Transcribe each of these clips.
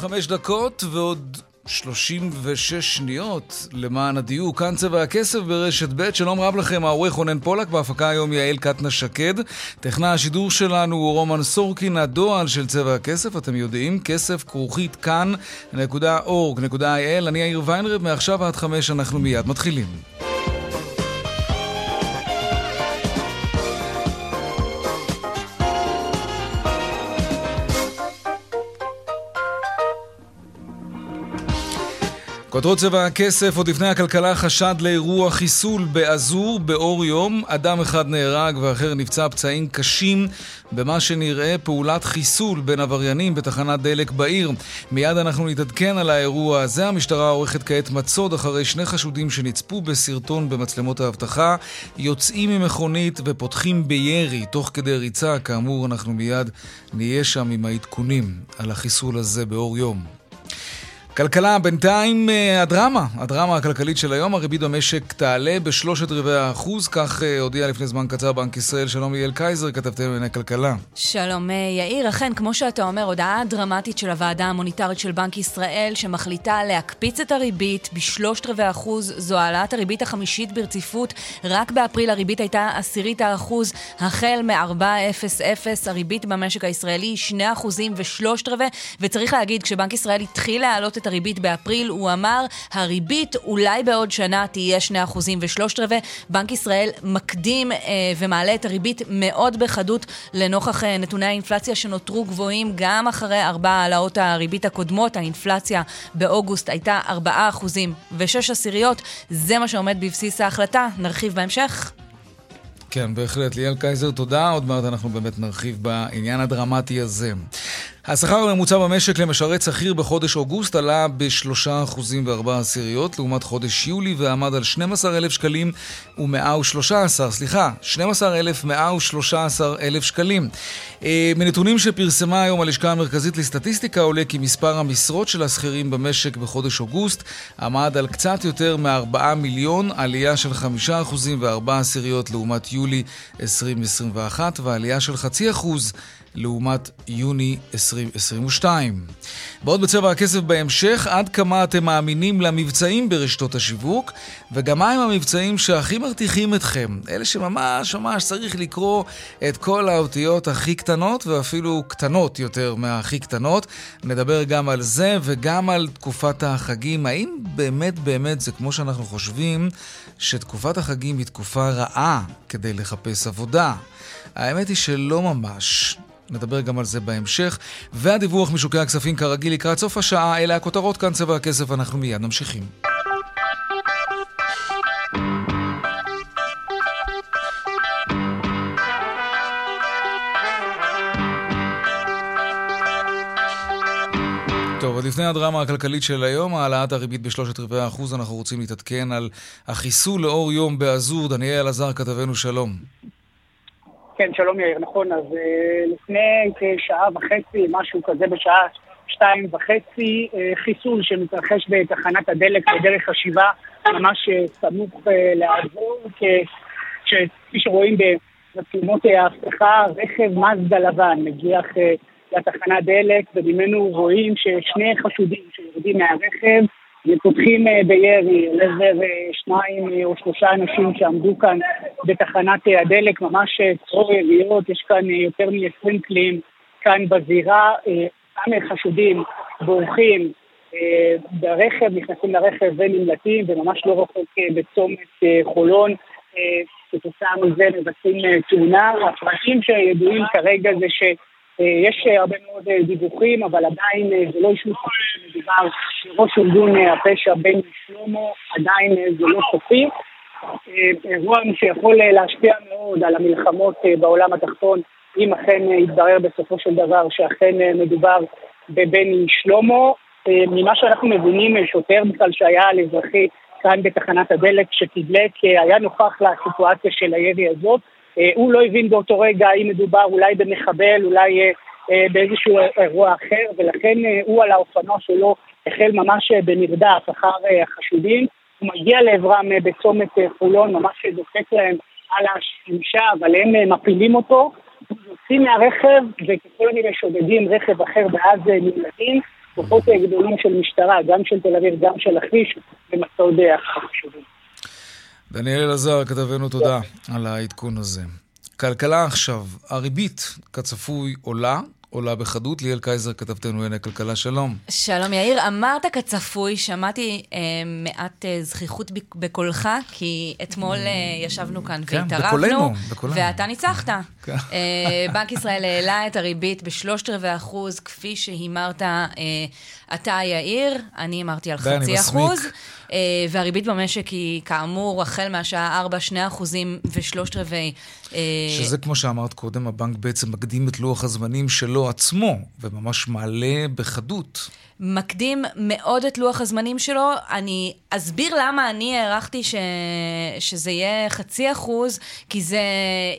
ועוד חמש דקות ועוד 36 שניות למען הדיוק. כאן צבע הכסף ברשת ב', שלום רב לכם, העורך רונן פולק, בהפקה היום יעל קטנה שקד. טכנה השידור שלנו הוא רומן סורקין, הדועל של צבע הכסף, אתם יודעים, כסף כרוכית כאן.org.il. אני יאיר ויינרב, מעכשיו עד חמש אנחנו מיד מתחילים. כותרות צבע הכסף, עוד לפני הכלכלה חשד לאירוע חיסול באזור באור יום. אדם אחד נהרג ואחר נפצע פצעים קשים במה שנראה פעולת חיסול בין עבריינים בתחנת דלק בעיר. מיד אנחנו נתעדכן על האירוע הזה. המשטרה עורכת כעת מצוד אחרי שני חשודים שנצפו בסרטון במצלמות האבטחה, יוצאים ממכונית ופותחים בירי תוך כדי ריצה. כאמור, אנחנו מיד נהיה שם עם העדכונים על החיסול הזה באור יום. כלכלה, בינתיים אה, הדרמה, הדרמה הכלכלית של היום, הריבית במשק תעלה בשלושת רבעי האחוז, כך אה, הודיע לפני זמן קצר בנק ישראל. שלום ליאל קייזר, כתבתם בענייני כלכלה. שלום אה, יאיר, אכן, כמו שאתה אומר, הודעה דרמטית של הוועדה המוניטרית של בנק ישראל, שמחליטה להקפיץ את הריבית בשלושת רבעי אחוז, זו העלאת הריבית החמישית ברציפות. רק באפריל הריבית הייתה עשירית האחוז, החל מ-4.00, הריבית במשק הישראלי 2 אחוזים ושלושת רבעי, וצריך להגיד, כשבנק ישראל התחיל להעלות את הריבית באפריל, הוא אמר, הריבית אולי בעוד שנה תהיה 2% ושלושת רבעי. בנק ישראל מקדים אה, ומעלה את הריבית מאוד בחדות לנוכח אה, נתוני האינפלציה שנותרו גבוהים גם אחרי ארבע העלאות הריבית הקודמות. האינפלציה באוגוסט הייתה 4% ו-6 עשיריות. זה מה שעומד בבסיס ההחלטה. נרחיב בהמשך. כן, בהחלט. ליאל קייזר, תודה. עוד מעט אנחנו באמת נרחיב בעניין הדרמטי הזה. השכר הממוצע במשק למשרת שכיר בחודש אוגוסט עלה ב-3% עשיריות לעומת חודש יולי ועמד על 12,000 שקלים ו-113, סליחה, 12,113 אלף שקלים. אה, מנתונים שפרסמה היום הלשכה המרכזית לסטטיסטיקה עולה כי מספר המשרות של השכירים במשק בחודש אוגוסט עמד על קצת יותר מ-4 מיליון, עלייה של 5% ו-4 עשיריות לעומת יולי 2021 ועלייה של חצי אחוז לעומת יוני 2022. בעוד בצבע הכסף בהמשך, עד כמה אתם מאמינים למבצעים ברשתות השיווק, וגם מהם המבצעים שהכי מרתיחים אתכם. אלה שממש ממש צריך לקרוא את כל האותיות הכי קטנות, ואפילו קטנות יותר מהכי קטנות. נדבר גם על זה וגם על תקופת החגים. האם באמת באמת זה כמו שאנחנו חושבים, שתקופת החגים היא תקופה רעה כדי לחפש עבודה? האמת היא שלא ממש. נדבר גם על זה בהמשך. והדיווח משוקי הכספים כרגיל לקראת סוף השעה, אלה הכותרות כאן צבע הכסף, אנחנו מיד ממשיכים. עוד לפני הדרמה הכלכלית של היום, העלאת הריבית בשלושת רבעי האחוז, אנחנו רוצים להתעדכן על החיסול לאור יום באזור. דניאל אלעזר, כתבנו שלום. כן, שלום יאיר, נכון, אז אה, לפני כשעה וחצי, משהו כזה בשעה שתיים וחצי, אה, חיסול שמתרחש בתחנת הדלק בדרך השיבה, ממש אה, סמוך לעבור, כפי שרואים במצלמות האבטחה, רכב מזדה לבן מגיח לתחנת דלק, וממנו רואים ששני חשודים שיורדים מהרכב ופותחים אה, בירי לעבר אה, שניים אה, או שלושה אנשים שעמדו כאן בתחנת הדלק, ממש צרור יריות, יש כאן יותר מ-20 כלים כאן בזירה, גם חשודים בורחים ברכב, נכנסים לרכב ונמלטים, וממש לא רחוק בצומת חולון. כתוצאה מזה מבצעים תאונה. הפרטים שידועים כרגע זה ש... אה, יש אה, הרבה מאוד אה, דיווחים, אבל עדיין זה לא אישור סופי שמדובר בראש ארגון הפשע בן שלמה, עדיין זה לא סופי. אירוע שיכול להשפיע מאוד על המלחמות בעולם התחתון אם אכן יתברר בסופו של דבר שאכן מדובר בבני שלמה. ממה שאנחנו מבינים, שוטר בכלל שהיה על אזרחי כאן בתחנת הדלק שתדלק, היה נוכח לסיטואציה של הירי הזאת. הוא לא הבין באותו רגע האם מדובר אולי במחבל, אולי באיזשהו אירוע אחר, ולכן הוא על האופנוע שלו החל ממש במרדף אחר החשודים. הוא מגיע לעברם בצומת חולון, ממש דופק להם על השמשה, אבל הם מפילים אותו. יוצאים מהרכב, וככל הנראה שודדים רכב אחר ואז נמלטים. כוחות גדולים של משטרה, גם של תל אביב, גם של לכביש, במצוד החשודים. דניאל אלעזר, כתבנו תודה על העדכון הזה. כלכלה עכשיו, הריבית כצפוי עולה, עולה בחדות. ליאל קייזר, כתבתנו לענייני כלכלה, שלום. שלום יאיר, אמרת כצפוי, שמעתי אה, מעט אה, זכיחות בקולך, כי אתמול אה, ישבנו כאן כן, והתערבנו. בקולנו, בקולנו. ואתה ניצחת. כן. אה, בנק ישראל העלה את הריבית בשלושת רבעי אחוז, כפי שהימרת אה, אתה יאיר, אני הימרתי על חצי. אחוז. אה, והריבית במשק היא כאמור החל מהשעה 4, 2 אחוזים ושלושת רבעי. אה, שזה כמו שאמרת קודם, הבנק בעצם מקדים את לוח הזמנים שלו עצמו, וממש מעלה בחדות. מקדים מאוד את לוח הזמנים שלו. אני אסביר למה אני הערכתי ש... שזה יהיה חצי אחוז, כי זה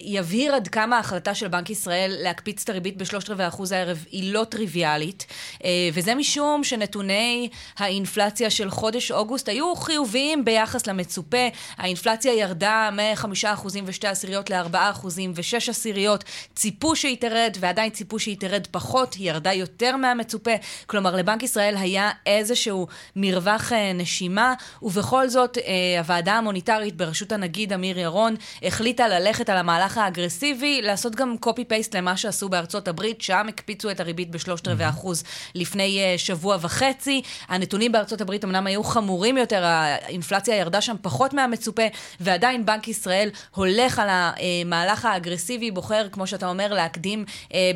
יבהיר עד כמה ההחלטה של בנק ישראל להקפיץ את הריבית בשלושת רבעי אחוז הערב היא לא טריוויאלית, אה, וזה משום שנתוני האינפלציה של חודש אוגוסט היו חיוביים ביחס למצופה. האינפלציה ירדה מ-5 אחוזים ושתי עשיריות ל-4 אחוזים ושש עשיריות. ציפו שהיא תרד, ועדיין ציפו שהיא תרד פחות, היא ירדה יותר מהמצופה. כלומר, לבנק ישראל היה איזשהו מרווח אה, נשימה, ובכל זאת אה, הוועדה המוניטרית בראשות הנגיד אמיר ירון החליטה ללכת על המהלך האגרסיבי, לעשות גם קופי-פייסט למה שעשו בארצות הברית, שם הקפיצו את הריבית בשלושת רבעי אחוז לפני אה, שבוע וחצי. הנתונים בארצות הברית אמנם היו חמורים יותר, האינפלציה ירדה שם פחות מהמצופה, ועדיין בנק ישראל הולך על המהלך האגרסיבי, בוחר, כמו שאתה אומר, להקדים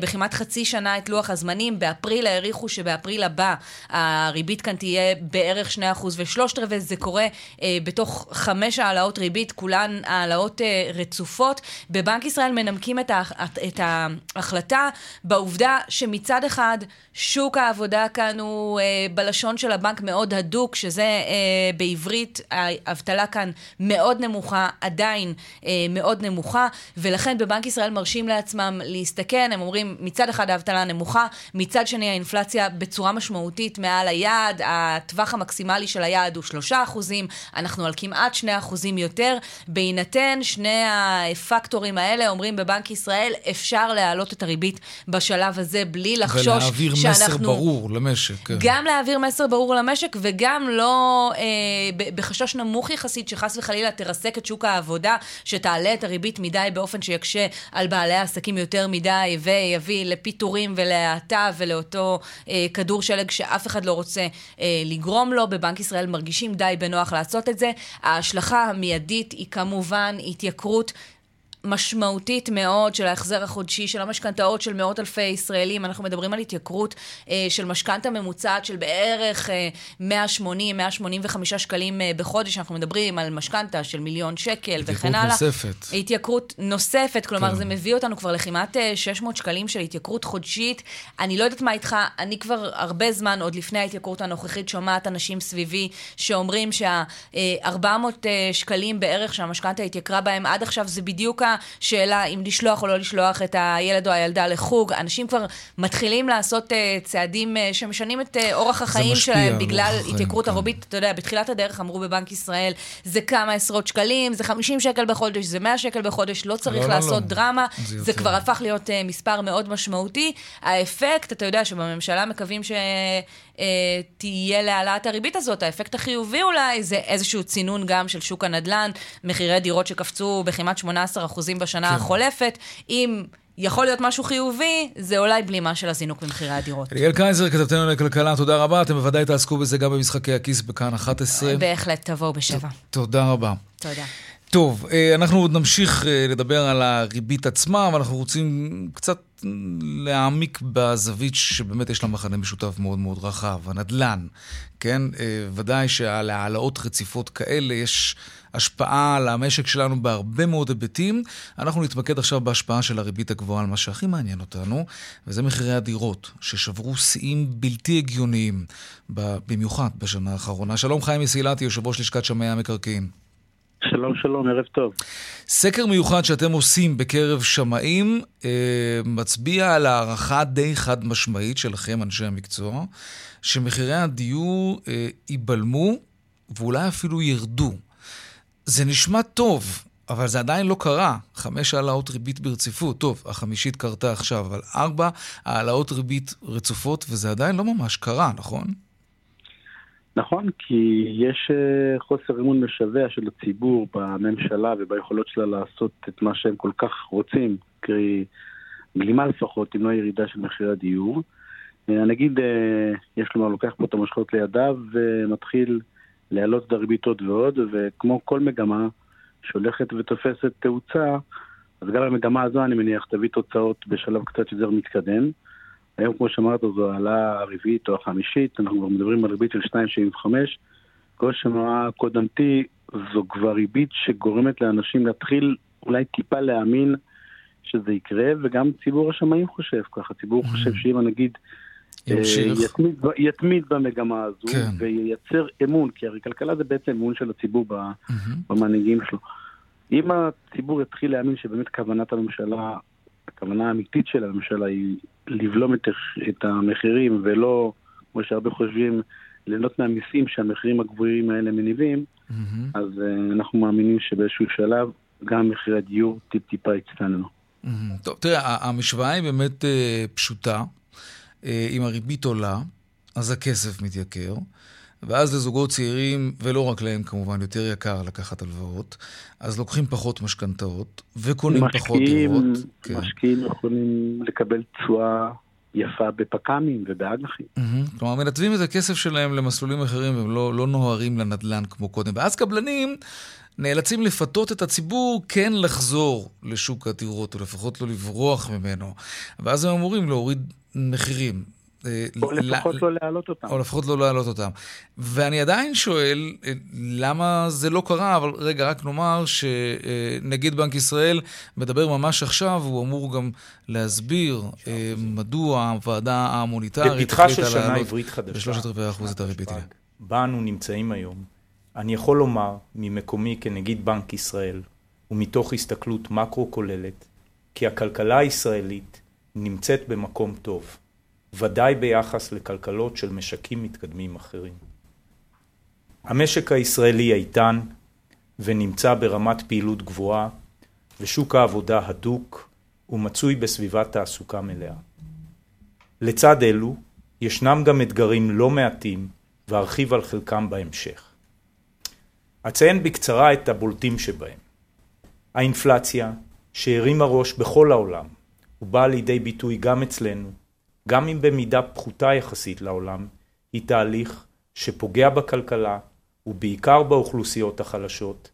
בכמעט חצי שנה את לוח הזמנים. באפריל העריכו שבאפריל הבא הריבית כאן תהיה בערך 2% ושלושת רבעי, זה קורה אה, בתוך חמש העלאות ריבית, כולן העלאות אה, רצופות. בבנק ישראל מנמקים את, ההח, את ההחלטה בעובדה שמצד אחד שוק העבודה כאן הוא אה, בלשון של הבנק מאוד הדוק, שזה אה, בעברית, האבטלה כאן מאוד נמוכה, עדיין אה, מאוד נמוכה, ולכן בבנק ישראל מרשים לעצמם להסתכן, הם אומרים מצד אחד האבטלה נמוכה, מצד שני האינפלציה בצורה משמעותית מעל היעד, הטווח המקסימלי של היעד הוא 3 אחוזים, אנחנו על כמעט 2 אחוזים יותר. בהינתן שני הפקטורים האלה, אומרים בבנק ישראל, אפשר להעלות את הריבית בשלב הזה בלי לחשוש ולהעביר שאנחנו... מסר ברור למשק. כן. גם להעביר מסר ברור למשק וגם לא אה, בחשש נמוך יחסית שחס וחלילה תרסק את שוק העבודה, שתעלה את הריבית מדי באופן שיקשה על בעלי העסקים יותר מדי ויביא לפיטורים ולהאטה ולאותו אה, כדור שלג שאף אחד לא רוצה אה, לגרום לו. בבנק ישראל מרגישים די בנוח לעשות את זה. ההשלכה המיידית היא כמובן התייקרות. משמעותית מאוד של ההחזר החודשי של המשכנתאות של מאות אלפי ישראלים. אנחנו מדברים על התייקרות אה, של משכנתה ממוצעת של בערך אה, 180-185 שקלים אה, בחודש. אנחנו מדברים על משכנתה של מיליון שקל וכן הלאה. התייקרות נוספת. התייקרות נוספת, כלומר כן. זה מביא אותנו כבר לכמעט אה, 600 שקלים של התייקרות חודשית. אני לא יודעת מה איתך, אני כבר הרבה זמן, עוד לפני ההתייקרות הנוכחית, שומעת אנשים סביבי שאומרים שה-400 שקלים בערך שהמשכנתה התייקרה בהם עד עכשיו זה בדיוק השאלה אם לשלוח או לא לשלוח את הילד או הילדה לחוג. אנשים כבר מתחילים לעשות uh, צעדים uh, שמשנים את uh, אורח החיים שלהם בגלל התייקרות כן. הריבית. אתה יודע, בתחילת הדרך אמרו בבנק ישראל, זה כמה עשרות שקלים, זה 50 שקל בחודש, זה 100 שקל בחודש, לא צריך לא, לא, לעשות לא. דרמה. זה זה. כבר הפך להיות uh, מספר מאוד משמעותי. האפקט, אתה יודע שבממשלה מקווים שתהיה להעלאת הריבית הזאת. האפקט החיובי אולי זה איזשהו צינון גם של שוק הנדל"ן, מחירי דירות שקפצו בכמעט 18% בשנה כן. החולפת. אם... יכול להיות משהו חיובי, זה אולי בלימה של הזינוק במחירי הדירות. ליאל קייזר, כתבתנו לכלכלה, תודה רבה. אתם בוודאי תעסקו בזה גם במשחקי הכיס בכאן 11. בהחלט, תבואו בשבע. תודה רבה. תודה. טוב, אה, אנחנו עוד נמשיך אה, לדבר על הריבית עצמה, אבל אנחנו רוצים קצת להעמיק בזווית שבאמת יש לה מחנה משותף מאוד מאוד רחב, הנדל"ן, כן? אה, ודאי שעל העלאות רציפות כאלה יש השפעה על המשק שלנו בהרבה מאוד היבטים. אנחנו נתמקד עכשיו בהשפעה של הריבית הגבוהה על מה שהכי מעניין אותנו, וזה מחירי הדירות, ששברו שיאים בלתי הגיוניים, במיוחד בשנה האחרונה. שלום חיים מסילתי, יושב ראש לשכת שמאי המקרקעין. שלום שלום, ערב טוב. סקר מיוחד שאתם עושים בקרב שמאים אה, מצביע על הערכה די חד משמעית שלכם, אנשי המקצוע, שמחירי הדיור אה, ייבלמו ואולי אפילו ירדו. זה נשמע טוב, אבל זה עדיין לא קרה. חמש העלאות ריבית ברציפות, טוב, החמישית קרתה עכשיו, אבל ארבע העלאות ריבית רצופות, וזה עדיין לא ממש קרה, נכון? נכון, כי יש אה, חוסר אמון משווע של הציבור בממשלה וביכולות שלה לעשות את מה שהם כל כך רוצים, קרי גלימה לפחות, אם לא ירידה של מחירי הדיור. אה, הנגיד, אה, יש לומר, לוקח פה את המושכות לידיו ומתחיל להעלות את הריבית עוד ועוד, וכמו כל מגמה שהולכת ותופסת תאוצה, אז גם המגמה הזו, אני מניח, תביא תוצאות בשלב קצת יותר מתקדם. היום, כמו שאמרת, זו העלאה הרביעית או החמישית, אנחנו כבר מדברים על ריבית של 2.75. כל שנה קודמתי זו כבר ריבית שגורמת לאנשים להתחיל אולי טיפה להאמין שזה יקרה, וגם ציבור השמאים חושב ככה. ציבור mm-hmm. חושב שאם הנגיד אה, יתמיד, יתמיד במגמה הזו כן. וייצר אמון, כי הרי כלכלה זה בעצם אמון של הציבור mm-hmm. במנהיגים שלו. אם הציבור יתחיל להאמין שבאמת כוונת הממשלה הכוונה האמיתית של הממשלה היא לבלום את, את המחירים ולא, כמו שהרבה חושבים, ליהנות מהמיסים שהמחירים הגבוהים האלה מניבים, mm-hmm. אז uh, אנחנו מאמינים שבאיזשהו שלב גם מחירי הדיור טיפ-טיפה יצטננו. Mm-hmm. טוב, תראה, המשוואה היא באמת uh, פשוטה. Uh, אם הריבית עולה, אז הכסף מתייקר. ואז לזוגות צעירים, ולא רק להם כמובן, יותר יקר לקחת הלוואות, אז לוקחים פחות משכנתאות, וקונים משקיעים, פחות דירות. כן. משקיעים יכולים לקבל תשואה יפה בפק"מים ובאג"חים. Mm-hmm. כלומר, מנתבים את הכסף שלהם למסלולים אחרים, והם לא, לא נוהרים לנדל"ן כמו קודם. ואז קבלנים נאלצים לפתות את הציבור כן לחזור לשוק הדירות, או לפחות לא לברוח ממנו. ואז הם אמורים להוריד מחירים. אה, או לפחות לא להעלות אותם. או לפחות לא להעלות אותם. ואני עדיין שואל, אה, למה זה לא קרה, אבל רגע, רק נאמר שנגיד בנק ישראל מדבר ממש עכשיו, הוא אמור גם להסביר אה, מדוע הוועדה המוניטרית החליטה להעלות בשלושת רבעי אחוז את הריבית. בה אנו נמצאים היום, אני יכול לומר ממקומי כנגיד בנק ישראל, ומתוך הסתכלות מקרו כוללת, כי הכלכלה הישראלית נמצאת במקום טוב. ודאי ביחס לכלכלות של משקים מתקדמים אחרים. המשק הישראלי איתן ונמצא ברמת פעילות גבוהה ושוק העבודה הדוק ומצוי בסביבת תעסוקה מלאה. לצד אלו ישנם גם אתגרים לא מעטים וארחיב על חלקם בהמשך. אציין בקצרה את הבולטים שבהם. האינפלציה שהרימה ראש בכל העולם ובאה לידי ביטוי גם אצלנו גם אם במידה פחותה יחסית לעולם, היא תהליך שפוגע בכלכלה ובעיקר באוכלוסיות החלשות,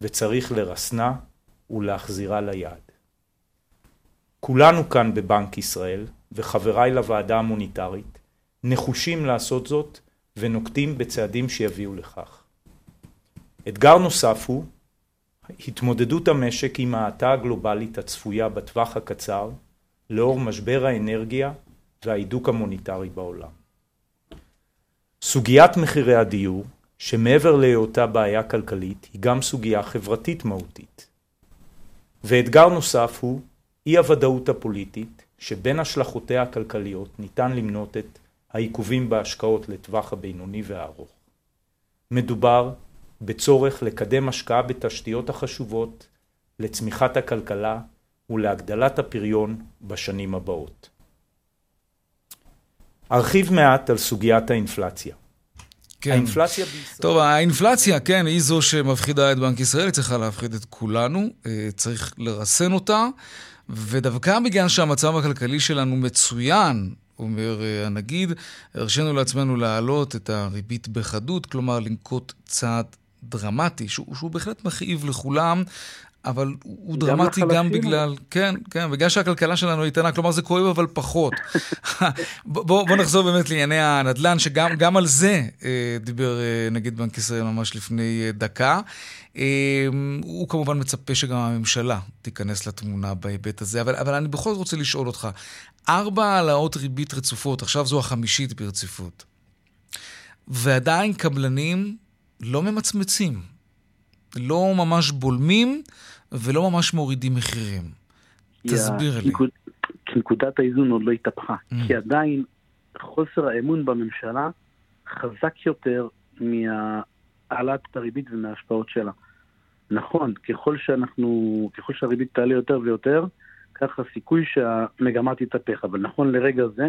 וצריך לרסנה ולהחזירה ליעד. כולנו כאן בבנק ישראל, וחבריי לוועדה המוניטרית, נחושים לעשות זאת ונוקטים בצעדים שיביאו לכך. אתגר נוסף הוא התמודדות המשק עם ההאטה הגלובלית הצפויה בטווח הקצר לאור משבר האנרגיה וההידוק המוניטרי בעולם. סוגיית מחירי הדיור, שמעבר להיותה בעיה כלכלית, היא גם סוגיה חברתית מהותית. ואתגר נוסף הוא אי הוודאות הפוליטית, שבין השלכותיה הכלכליות ניתן למנות את העיכובים בהשקעות לטווח הבינוני והארוך. מדובר בצורך לקדם השקעה בתשתיות החשובות לצמיחת הכלכלה ולהגדלת הפריון בשנים הבאות. ארחיב מעט על סוגיית האינפלציה. כן. האינפלציה בישראל... טוב, האינפלציה, כן, היא זו שמפחידה את בנק ישראל, היא צריכה להפחיד את כולנו, אה, צריך לרסן אותה, ודווקא בגלל שהמצב הכלכלי שלנו מצוין, אומר אה, הנגיד, הרשינו לעצמנו להעלות את הריבית בחדות, כלומר לנקוט צעד דרמטי, שהוא, שהוא בהחלט מכאיב לכולם, אבל הוא דרמטי גם, גם בגלל, כן, כן, בגלל שהכלכלה שלנו איתנה, כלומר זה כואב אבל פחות. בוא, בוא נחזור באמת לענייני הנדל"ן, שגם על זה אה, דיבר אה, נגיד בנק ישראל ממש לפני אה, דקה. אה, הוא כמובן מצפה שגם הממשלה תיכנס לתמונה בהיבט הזה, אבל, אבל אני בכל זאת רוצה לשאול אותך, ארבע העלאות ריבית רצופות, עכשיו זו החמישית ברציפות, ועדיין קבלנים לא ממצמצים, לא ממש בולמים, ולא ממש מורידים מחירים. תסביר לי. כי נקודת האיזון עוד לא התהפכה. Mm. כי עדיין חוסר האמון בממשלה חזק יותר מהעלאת הריבית ומההשפעות שלה. נכון, ככל שאנחנו, ככל שהריבית תעלה יותר ויותר, כך הסיכוי שהמגמה תתהפך. אבל נכון לרגע זה,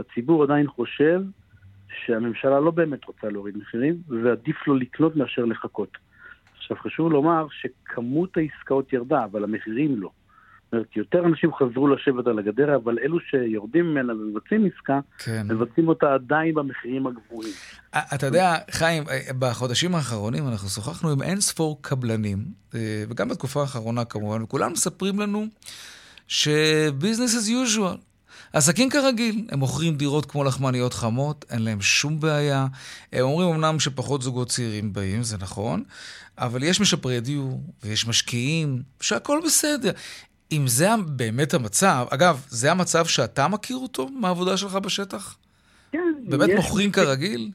הציבור עדיין חושב שהממשלה לא באמת רוצה להוריד מחירים, ועדיף לו לקנות מאשר לחכות. עכשיו, חשוב לומר שכמות העסקאות ירדה, אבל המחירים לא. זאת אומרת, יותר אנשים חזרו לשבת על הגדר, אבל אלו שיורדים ממנה ומבצעים עסקה, כן. מבצעים אותה עדיין במחירים הגבוהים. אתה יודע, חיים, בחודשים האחרונים אנחנו שוחחנו עם אין ספור קבלנים, אה, וגם בתקופה האחרונה כמובן, וכולם מספרים לנו שביזנס as usual. עסקים כרגיל, הם מוכרים דירות כמו לחמניות חמות, אין להם שום בעיה. הם אומרים אמנם שפחות זוגות צעירים באים, זה נכון, אבל יש משפרי דיור, ויש משקיעים, שהכל בסדר. אם זה באמת המצב, אגב, זה המצב שאתה מכיר אותו מהעבודה שלך בשטח? כן. באמת מוכרים מספיק, כרגיל?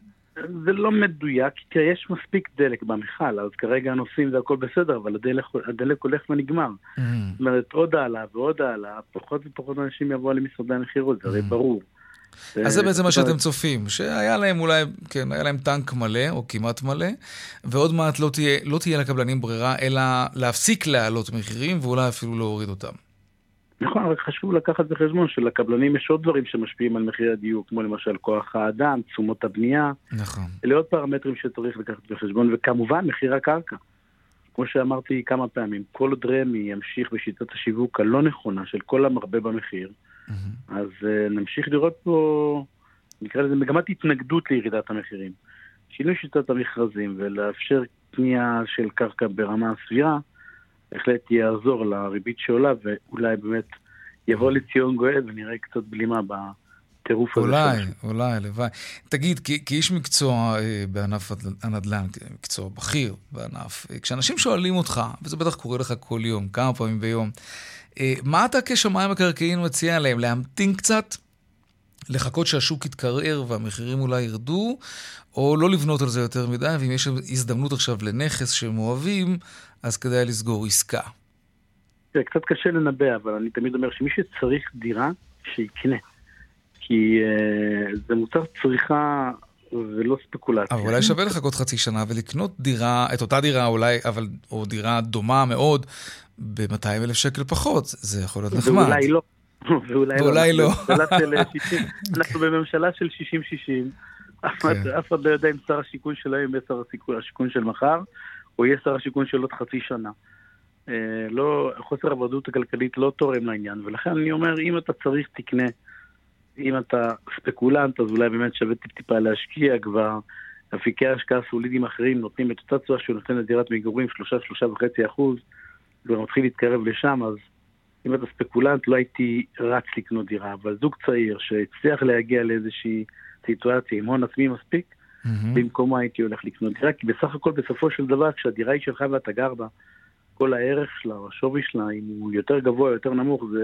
זה לא מדויק, כי יש מספיק דלק במכל, אז כרגע הנוסעים זה הכל בסדר, אבל הדלק, הדלק הולך ונגמר. Mm-hmm. זאת אומרת, עוד העלאה ועוד העלאה, פחות ופחות אנשים יבואו למשרדי המכירות, זה הרי mm-hmm. ברור. אז זה בעצם מה שאתם צופים, שהיה להם אולי, כן, היה להם טנק מלא, או כמעט מלא, ועוד מעט לא תהיה, לא תהיה לקבלנים ברירה, אלא להפסיק להעלות מחירים, ואולי אפילו להוריד אותם. נכון, רק חשוב לקחת בחשבון שלקבלנים יש עוד דברים שמשפיעים על מחירי הדיור, כמו למשל כוח האדם, תשומות הבנייה. נכון. אלה עוד פרמטרים שצריך לקחת בחשבון, וכמובן מחיר הקרקע. כמו שאמרתי כמה פעמים, כל עוד רמ"י ימשיך בשיטת השיווק הלא נכונה של כל המרבה במחיר, Mm-hmm. אז uh, נמשיך לראות פה, נקרא לזה מגמת התנגדות לירידת המחירים. שינוי שיטת המכרזים ולאפשר קנייה של קרקע ברמה סבירה, בהחלט יעזור לריבית שעולה, ואולי באמת יבוא לציון גואל ונראה קצת בלימה הזה. אולי, אולי, הלוואי. תגיד, כאיש מקצוע אה, בענף הנדל"ן, מקצוע בכיר בענף, אה, כשאנשים שואלים אותך, וזה בטח קורה לך כל יום, כמה פעמים ביום, אה, מה אתה כשמיים מקרקעין מציע להם? להמתין קצת? לחכות שהשוק יתקרר והמחירים אולי ירדו, או לא לבנות על זה יותר מדי, ואם יש הזדמנות עכשיו לנכס שהם אוהבים, אז כדאי לסגור עסקה. זה קצת קשה לנבא, אבל אני תמיד אומר שמי שצריך דירה, שיקנה. כי uh, זה מוצר צריכה ולא ספקולציה. אבל אולי שווה לחכות חצי שנה ולקנות דירה, את אותה דירה אולי, אבל, או דירה דומה מאוד, ב-200 אלף שקל פחות, זה יכול להיות נחמד. ואולי לא. ואולי לא. לא. אנחנו בממשלה של 60-60, כן. אף אחד לא יודע אם שר השיכון של היום יהיה שר השיכון של מחר, או יהיה שר השיכון של עוד חצי שנה. אה, לא, חוסר הוודאות הכלכלית לא תורם לעניין, ולכן אני אומר, אם אתה צריך, תקנה. אם אתה ספקולנט, אז אולי באמת שווה טיפ-טיפה להשקיע כבר. אפיקי השקעה סולידיים אחרים נותנים את אותה תשואה שהוא נותן לדירת מגורים, 3-3.5 אחוז. כבר מתחיל להתקרב לשם, אז אם אתה ספקולנט, לא הייתי רץ לקנות דירה, אבל זוג צעיר שהצליח להגיע לאיזושהי סיטואציה עם הון עצמי מספיק, mm-hmm. במקומו הייתי הולך לקנות דירה, כי בסך הכל בסופו של דבר, כשהדירה היא שלך ואתה גר בה, כל הערך שלה, השווי שלה, אם הוא יותר גבוה יותר נמוך, זה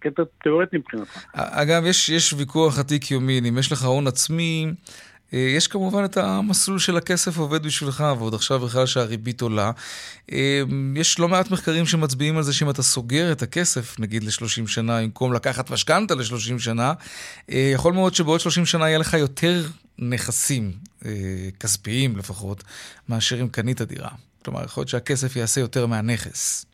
קטע תיאורטי מבחינתך. אגב, יש, יש ויכוח עתיק יומין, אם יש לך הון עצמי... אה, יש כמובן את המסלול של הכסף עובד בשבילך, ועוד עכשיו בכלל שהריבית עולה. אה, יש לא מעט מחקרים שמצביעים על זה שאם אתה סוגר את הכסף, נגיד ל-30 שנה, במקום לקחת משכנתה ל-30 שנה, אה, יכול מאוד שבעוד 30 שנה יהיה לך יותר נכסים, כספיים לפחות, מאשר אם קנית דירה. כלומר, יכול להיות שהכסף יעשה יותר מהנכס.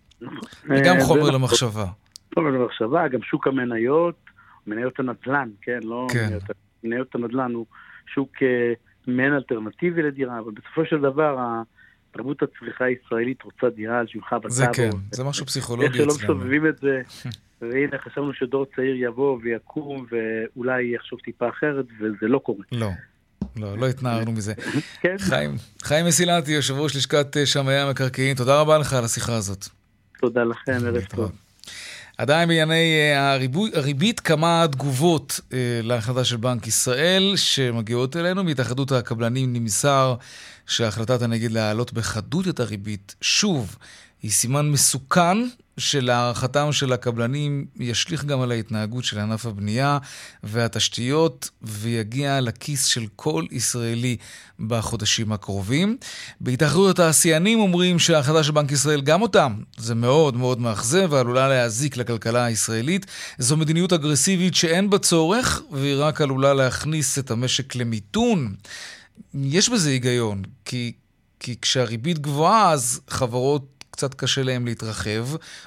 וגם חומר נכון. למחשבה. חומר למחשבה, גם שוק המניות, מניות הנדל"ן, כן? לא כן. מניות, מניות הנדל"ן הוא... שוק אה, מעין אלטרנטיבי לדירה, אבל בסופו של דבר תרבות הצריכה הישראלית רוצה דירה על שמך בטאבו. זה כן, זה משהו פסיכולוגי אצלנו. איך שלא מסובבים את זה, והנה חשבנו שדור צעיר יבוא ויקום ואולי יחשוב טיפה אחרת, וזה לא קורה. לא. לא, לא התנערנו מזה. כן. חיים, חיים מסילתי, יושב ראש לשכת שמאי המקרקעין, תודה רבה לך על השיחה הזאת. תודה לכם, ערב טוב. עדיין בענייני אה, הריבית, כמה תגובות אה, להחלטה של בנק ישראל שמגיעות אלינו. מהתאחדות הקבלנים נמסר שהחלטת הנגיד להעלות בחדות את הריבית, שוב, היא סימן מסוכן שלהערכתם של הקבלנים ישליך גם על ההתנהגות של ענף הבנייה והתשתיות ויגיע לכיס של כל ישראלי בחודשים הקרובים. בהתאחדות התעשיינים אומרים שההחלטה של בנק ישראל, גם אותם, זה מאוד מאוד מאכזב ועלולה להזיק לכלכלה הישראלית. זו מדיניות אגרסיבית שאין בה צורך והיא רק עלולה להכניס את המשק למיתון. יש בזה היגיון, כי, כי כשהריבית גבוהה אז חברות קצת קשה להם להתרחב,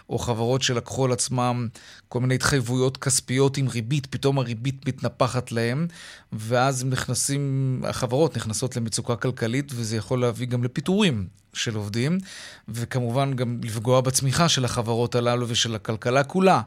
או חברות שלקחו על עצמם כל מיני התחייבויות כספיות עם ריבית, פתאום הריבית מתנפחת להם, ואז הם נכנסים, החברות נכנסות למצוקה כלכלית, וזה יכול להביא גם לפיטורים של עובדים, וכמובן גם לפגוע בצמיחה של החברות הללו ושל הכלכלה כולה.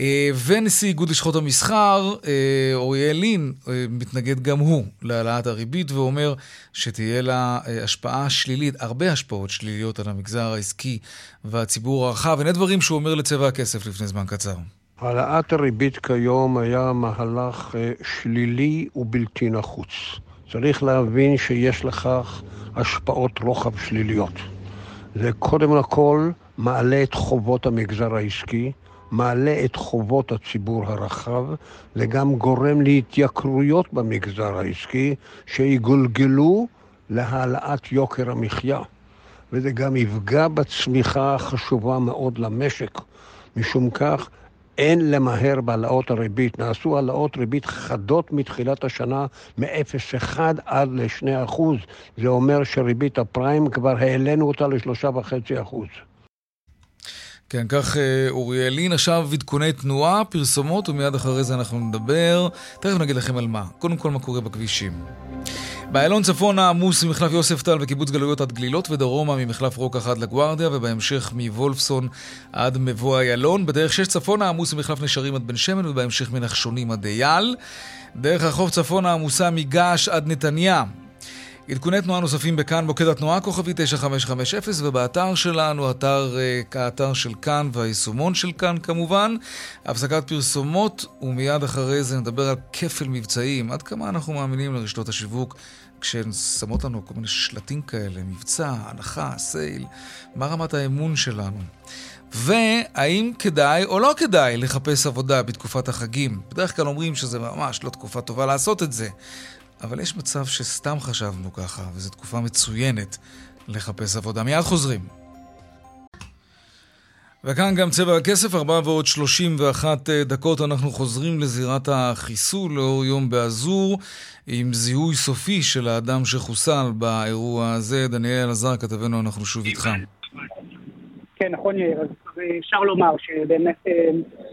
אה, ונשיא איגוד לשכות המסחר, אה, אוריאל לין, אה, מתנגד גם הוא להעלאת הריבית ואומר שתהיה לה השפעה שלילית, הרבה השפעות שליליות על המגזר העסקי והציבור הרחב. הנה דברים שהוא אומר לצבע הכסף לפני זמן קצר. העלאת הריבית כיום היה מהלך שלילי ובלתי נחוץ. צריך להבין שיש לכך השפעות רוחב שליליות. זה קודם לכל מעלה את חובות המגזר העסקי, מעלה את חובות הציבור הרחב, וגם גורם להתייקרויות במגזר העסקי, שיגולגלו להעלאת יוקר המחיה. וזה גם יפגע בצמיחה החשובה מאוד למשק. משום כך, אין למהר בהעלאות הריבית. נעשו העלאות ריבית חדות מתחילת השנה מ-0.1 עד ל-2 זה אומר שריבית הפריים, כבר העלינו אותה ל-3.5 כן, כך אה, אוריאל לין. עכשיו עדכוני תנועה, פרסומות, ומיד אחרי זה אנחנו נדבר. תכף נגיד לכם על מה. קודם כל, מה קורה בכבישים. באיילון צפונה עמוס ממחלף יוספטל וקיבוץ גלויות עד גלילות ודרומה ממחלף רוקח עד לגוארדיה ובהמשך מוולפסון עד מבוא איילון. בדרך 6 צפונה עמוס ממחלף נשרים עד בן שמן ובהמשך מנחשונים עד אייל. דרך החוף צפונה עמוסה מגעש עד נתניה. עדכוני תנועה נוספים בכאן, מוקד התנועה כוכבי 9550 ובאתר שלנו, אתר, אה, האתר של כאן והיישומון של כאן כמובן. הפסקת פרסומות ומיד אחרי זה נדבר על כפל מבצעים. עד כמה אנחנו מאמינים לרשתות השיווק כשהן שמות לנו כל מיני שלטים כאלה, מבצע, הנחה, סייל, מה רמת האמון שלנו? והאם כדאי או לא כדאי לחפש עבודה בתקופת החגים? בדרך כלל אומרים שזה ממש לא תקופה טובה לעשות את זה. אבל יש מצב שסתם חשבנו ככה, וזו תקופה מצוינת לחפש עבודה. מיד חוזרים. וכאן גם צבע הכסף, 4 ועוד 31 אה, דקות אנחנו חוזרים לזירת החיסול לאור יום באזור עם זיהוי סופי של האדם שחוסל באירוע הזה. דניאל עזר, כתבנו, אנחנו שוב איתך. כן, נכון יאיר, אז אפשר לומר שבאמת אה,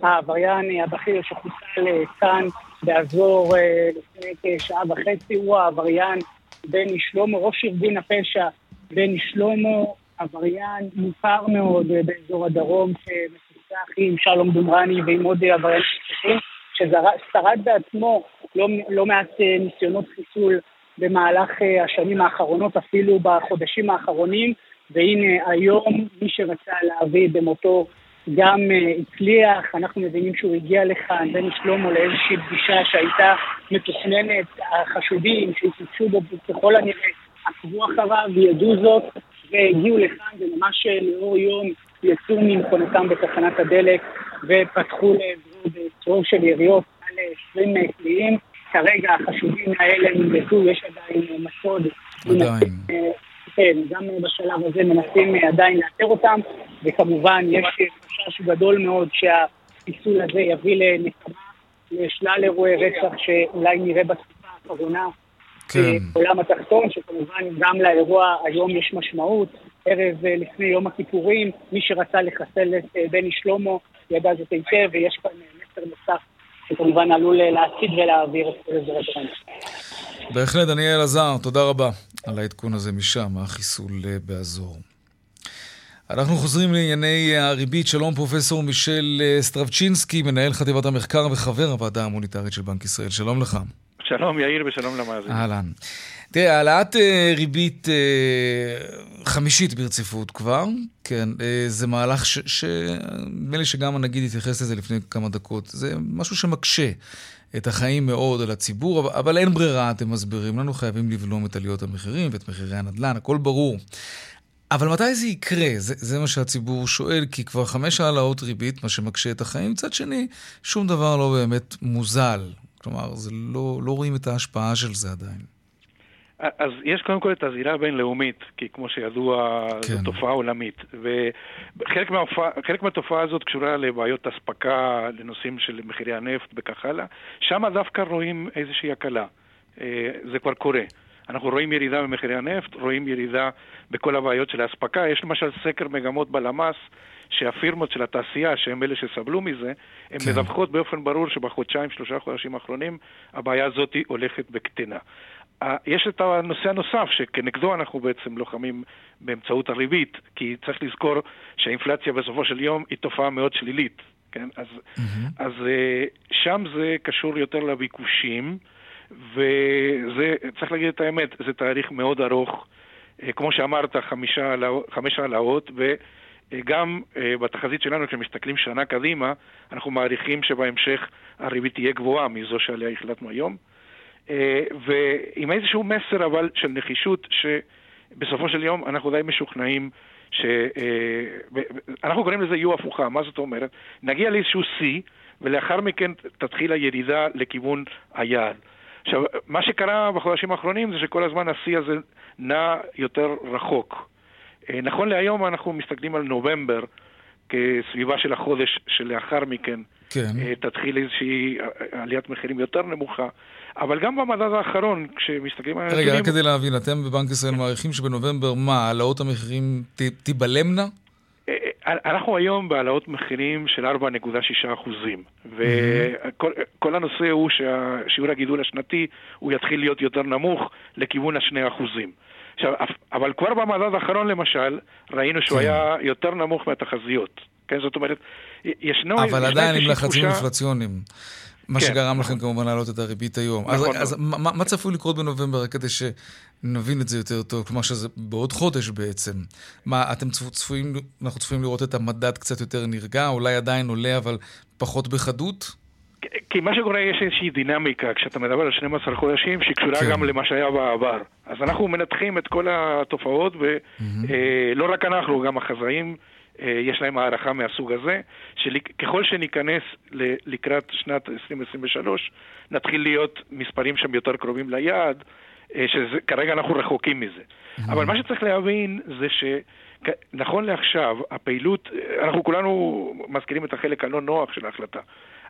העבריין הבכיר שחוסל אה, כאן באזור אה, לפני כשעה וחצי, הוא העבריין בני שלמה, ראש ארגון הפשע בני שלמה, עבריין מוכר מאוד אה, באזור הדרום, שמפוצח עם שלום דומרני ועם עוד עבריינים נוספים, ששרד בעצמו לא, לא מעט אה, ניסיונות חיסול במהלך השנים האחרונות, אפילו בחודשים האחרונים, והנה היום מי שרצה להביא במותו גם uh, הצליח, אנחנו מבינים שהוא הגיע לכאן, בן שלמה, לאיזושהי פגישה שהייתה מתוכננת, החשודים שהתנגשו בו ככל הנראה עקבו אחריו וידעו זאת והגיעו לכאן וממש אה, לאור יום יצאו ממכונתם בתחנת הדלק ופתחו לעברו בצרור של יריות על 20 קליעים. כרגע החשודים האלה נמדדו, יש עדיין מסוד. עדיין. כן, גם בשלב הזה מנסים עדיין לאתר אותם, וכמובן יש חשש גדול מאוד שהחיסול הזה יביא לנקמה לשלל אירועי רצח שאולי נראה בתקופה האחרונה כן. בעולם התחתון, שכמובן גם לאירוע היום יש משמעות. ערב אה, לפני יום הכיפורים, מי שרצה לחסל את אה, בני שלמה ידע זאת היטב, ויש כאן מסר נוסף שכמובן עלול אה, להסיט ולהעביר את אזורי בהחלט, דניאל עזר, תודה רבה על העדכון הזה משם, החיסול באזור. אנחנו חוזרים לענייני הריבית. שלום פרופסור מישל סטרבצ'ינסקי, מנהל חטיבת המחקר וחבר הוועדה המוניטרית של בנק ישראל. שלום לך. שלום יאיר ושלום למאזינים. אהלן. תראה, העלאת אה, ריבית אה, חמישית ברציפות כבר, כן, אה, זה מהלך שנדמה לי שגם הנגיד התייחס לזה לפני כמה דקות. זה משהו שמקשה את החיים מאוד על הציבור, אבל, אבל אין ברירה, אתם מסבירים לנו, חייבים לבלום את עליות המחירים ואת מחירי הנדל"ן, הכל ברור. אבל מתי זה יקרה? זה, זה מה שהציבור שואל, כי כבר חמש העלאות ריבית, מה שמקשה את החיים. מצד שני, שום דבר לא באמת מוזל. כלומר, זה לא, לא רואים את ההשפעה של זה עדיין. אז יש קודם כל את הזירה הבינלאומית, כי כמו שידוע, כן. זו תופעה עולמית. וחלק מהתופעה, מהתופעה הזאת קשורה לבעיות אספקה, לנושאים של מחירי הנפט וכך הלאה. שם דווקא רואים איזושהי הקלה. אה, זה כבר קורה. אנחנו רואים ירידה במחירי הנפט, רואים ירידה בכל הבעיות של האספקה. יש למשל סקר מגמות בלמ"ס, שהפירמות של התעשייה, שהם אלה שסבלו מזה, הן כן. מדווחות באופן ברור שבחודשיים, שלושה חודשים האחרונים, הבעיה הזאת הולכת וקטנה. יש את הנושא הנוסף, שכנגדו אנחנו בעצם לוחמים באמצעות הריבית, כי צריך לזכור שהאינפלציה בסופו של יום היא תופעה מאוד שלילית, כן? אז, mm-hmm. אז אה, שם זה קשור יותר לביקושים, וזה, צריך להגיד את האמת, זה תהליך מאוד ארוך. אה, כמו שאמרת, חמש העלאות, וגם אה, בתחזית שלנו, כשמסתכלים שנה קדימה, אנחנו מעריכים שבהמשך הריבית תהיה גבוהה מזו שעליה החלטנו היום. אה, ועם איזשהו מסר אבל של נחישות, שבסופו של יום אנחנו די משוכנעים ש... אנחנו קוראים לזה יו הפוכה, מה זאת אומרת? נגיע לאיזשהו שיא, ולאחר מכן תתחיל הירידה לכיוון היעד. עכשיו, מה שקרה בחודשים האחרונים זה שכל הזמן השיא הזה נע יותר רחוק. אה, נכון להיום אנחנו מסתכלים על נובמבר כסביבה של החודש שלאחר מכן כן. אה, תתחיל איזושהי עליית מחירים יותר נמוכה. אבל גם במדד האחרון, כשמסתכלים על... רגע, רק כדי להבין, אתם בבנק ישראל מעריכים שבנובמבר מה, העלאות המחירים תיבלמנה? אנחנו היום בהעלאות מחירים של 4.6 אחוזים, וכל הנושא הוא שהשיעור הגידול השנתי הוא יתחיל להיות יותר נמוך לכיוון השני אחוזים. עכשיו, אבל כבר במדד האחרון למשל, ראינו שהוא כן. היה יותר נמוך מהתחזיות. כן, זאת אומרת, ישנו... אבל עדיין עם לחצים אינפלציוניים. מה כן. שגרם לכם כמובן להעלות את הריבית היום. נכון. אז, אז מה, מה צפוי לקרות בנובמבר, כדי שנבין את זה יותר טוב? כלומר שזה בעוד חודש בעצם. מה, אתם צפויים, אנחנו צפויים לראות את המדד קצת יותר נרגע, אולי עדיין עולה, אבל פחות בחדות? כי מה שקורה, יש איזושהי דינמיקה כשאתה מדבר על 12 חודשים שקשורה כן. גם למה שהיה בעבר. אז אנחנו מנתחים את כל התופעות, ולא mm-hmm. אה, רק אנחנו, גם החזאים. אה, יש להם הערכה מהסוג הזה, שככל שניכנס לקראת שנת 2023, נתחיל להיות מספרים שם יותר קרובים ליעד, אה, שכרגע אנחנו רחוקים מזה. Mm-hmm. אבל מה שצריך להבין זה שנכון לעכשיו, הפעילות, אנחנו כולנו מזכירים את החלק הלא נוח של ההחלטה,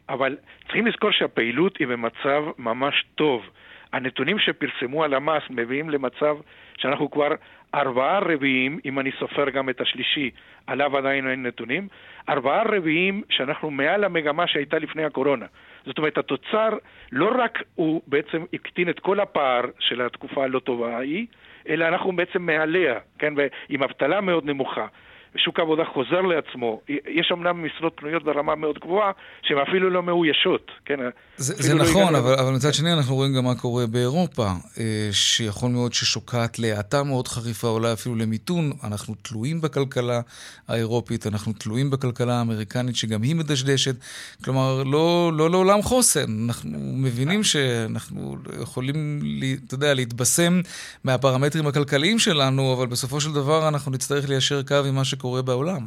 אבל צריכים לזכור שהפעילות היא במצב ממש טוב. הנתונים שפרסמו הלמ"ס מביאים למצב שאנחנו כבר ארבעה רביעים, אם אני סופר גם את השלישי, עליו עדיין אין נתונים, ארבעה רביעים שאנחנו מעל המגמה שהייתה לפני הקורונה. זאת אומרת, התוצר לא רק הוא בעצם הקטין את כל הפער של התקופה הלא טובה ההיא, אלא אנחנו בעצם מעליה, כן, ועם אבטלה מאוד נמוכה. ושוק העבודה חוזר לעצמו. יש אמנם משרות פנויות ברמה מאוד גבוהה, שהן אפילו לא מאוישות, כן? זה, זה לא נכון, אבל, אבל מצד שני אנחנו רואים גם מה קורה באירופה, אה, שיכול מאוד ששוקעת להאטה מאוד חריפה, אולי אפילו למיתון. אנחנו תלויים בכלכלה האירופית, אנחנו תלויים בכלכלה האמריקנית, שגם היא מדשדשת. כלומר, לא, לא לעולם חוסן. אנחנו מבינים שאנחנו יכולים, אתה יודע, להתבשם מהפרמטרים הכלכליים שלנו, אבל בסופו של דבר אנחנו נצטרך ליישר קו עם מה שקורה. שקורה בעולם.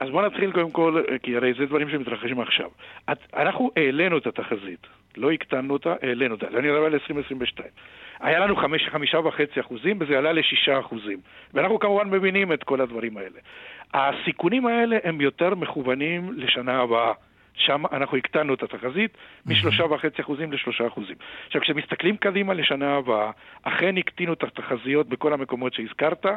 אז בוא נתחיל קודם כל, כי הרי זה דברים שמתרחשים עכשיו. אנחנו העלינו את התחזית, לא הקטנו אותה, העלינו אותה. אני מדבר על 2022. היה לנו חמש, חמישה וחצי אחוזים, וזה עלה לשישה אחוזים. ואנחנו כמובן מבינים את כל הדברים האלה. הסיכונים האלה הם יותר מכוונים לשנה הבאה. שם אנחנו הקטנו את התחזית משלושה וחצי אחוזים לשלושה אחוזים. עכשיו, כשמסתכלים קדימה לשנה הבאה, אכן הקטינו את התחזיות בכל המקומות שהזכרת, אה,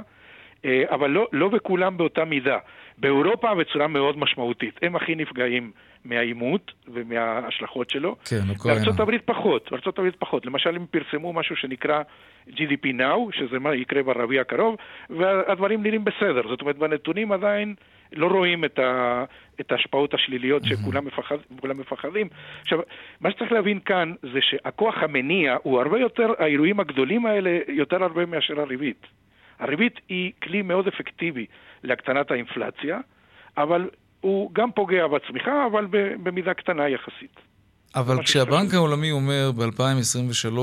אבל לא, לא בכולם באותה מידה. באירופה בצורה מאוד משמעותית. הם הכי נפגעים מהעימות ומההשלכות שלו. כן, אוקראינה. בארצות הברית פחות, בארצות הברית פחות. lמשל, הם פרסמו משהו שנקרא GDP Now, שזה מה יקרה ברביע הקרוב, והדברים נראים בסדר. זאת אומרת, בנתונים עדיין לא רואים את, ה, את ההשפעות השליליות שכולם מפחד, מפחדים. עכשיו, מה שצריך להבין כאן זה שהכוח המניע הוא הרבה יותר, האירועים הגדולים האלה, יותר הרבה מאשר הריבית. הריבית היא כלי מאוד אפקטיבי להקטנת האינפלציה, אבל הוא גם פוגע בצמיחה, אבל במידה קטנה יחסית. אבל כשהבנק העולמי אומר ב-2023,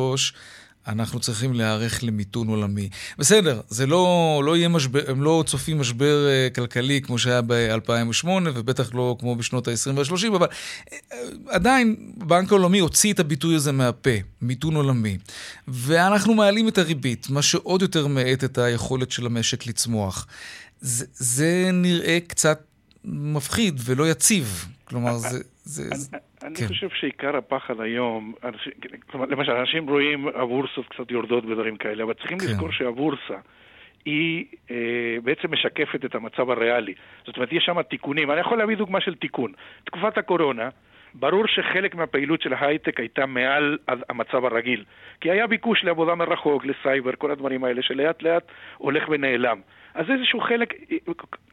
אנחנו צריכים להיערך למיתון עולמי. בסדר, זה לא, לא יהיה משבר, הם לא צופים משבר uh, כלכלי כמו שהיה ב-2008, ובטח לא כמו בשנות ה-20 וה-30, אבל uh, עדיין, הבנק העולמי הוציא את הביטוי הזה מהפה, מיתון עולמי. ואנחנו מעלים את הריבית, מה שעוד יותר מאט את היכולת של המשק לצמוח. זה, זה נראה קצת מפחיד ולא יציב. כלומר, זה... זה, אני, אני כן. חושב שעיקר הפחד היום, אנשים, כלומר, למשל, אנשים רואים הבורסות קצת יורדות ודברים כאלה, אבל צריכים כן. לזכור שהבורסה היא אה, בעצם משקפת את המצב הריאלי. זאת אומרת, יש שם תיקונים. אני יכול להביא דוגמה של תיקון. תקופת הקורונה, ברור שחלק מהפעילות של ההייטק הייתה מעל המצב הרגיל. כי היה ביקוש לעבודה מרחוק, לסייבר, כל הדברים האלה, שלאט לאט הולך ונעלם. אז איזשהו חלק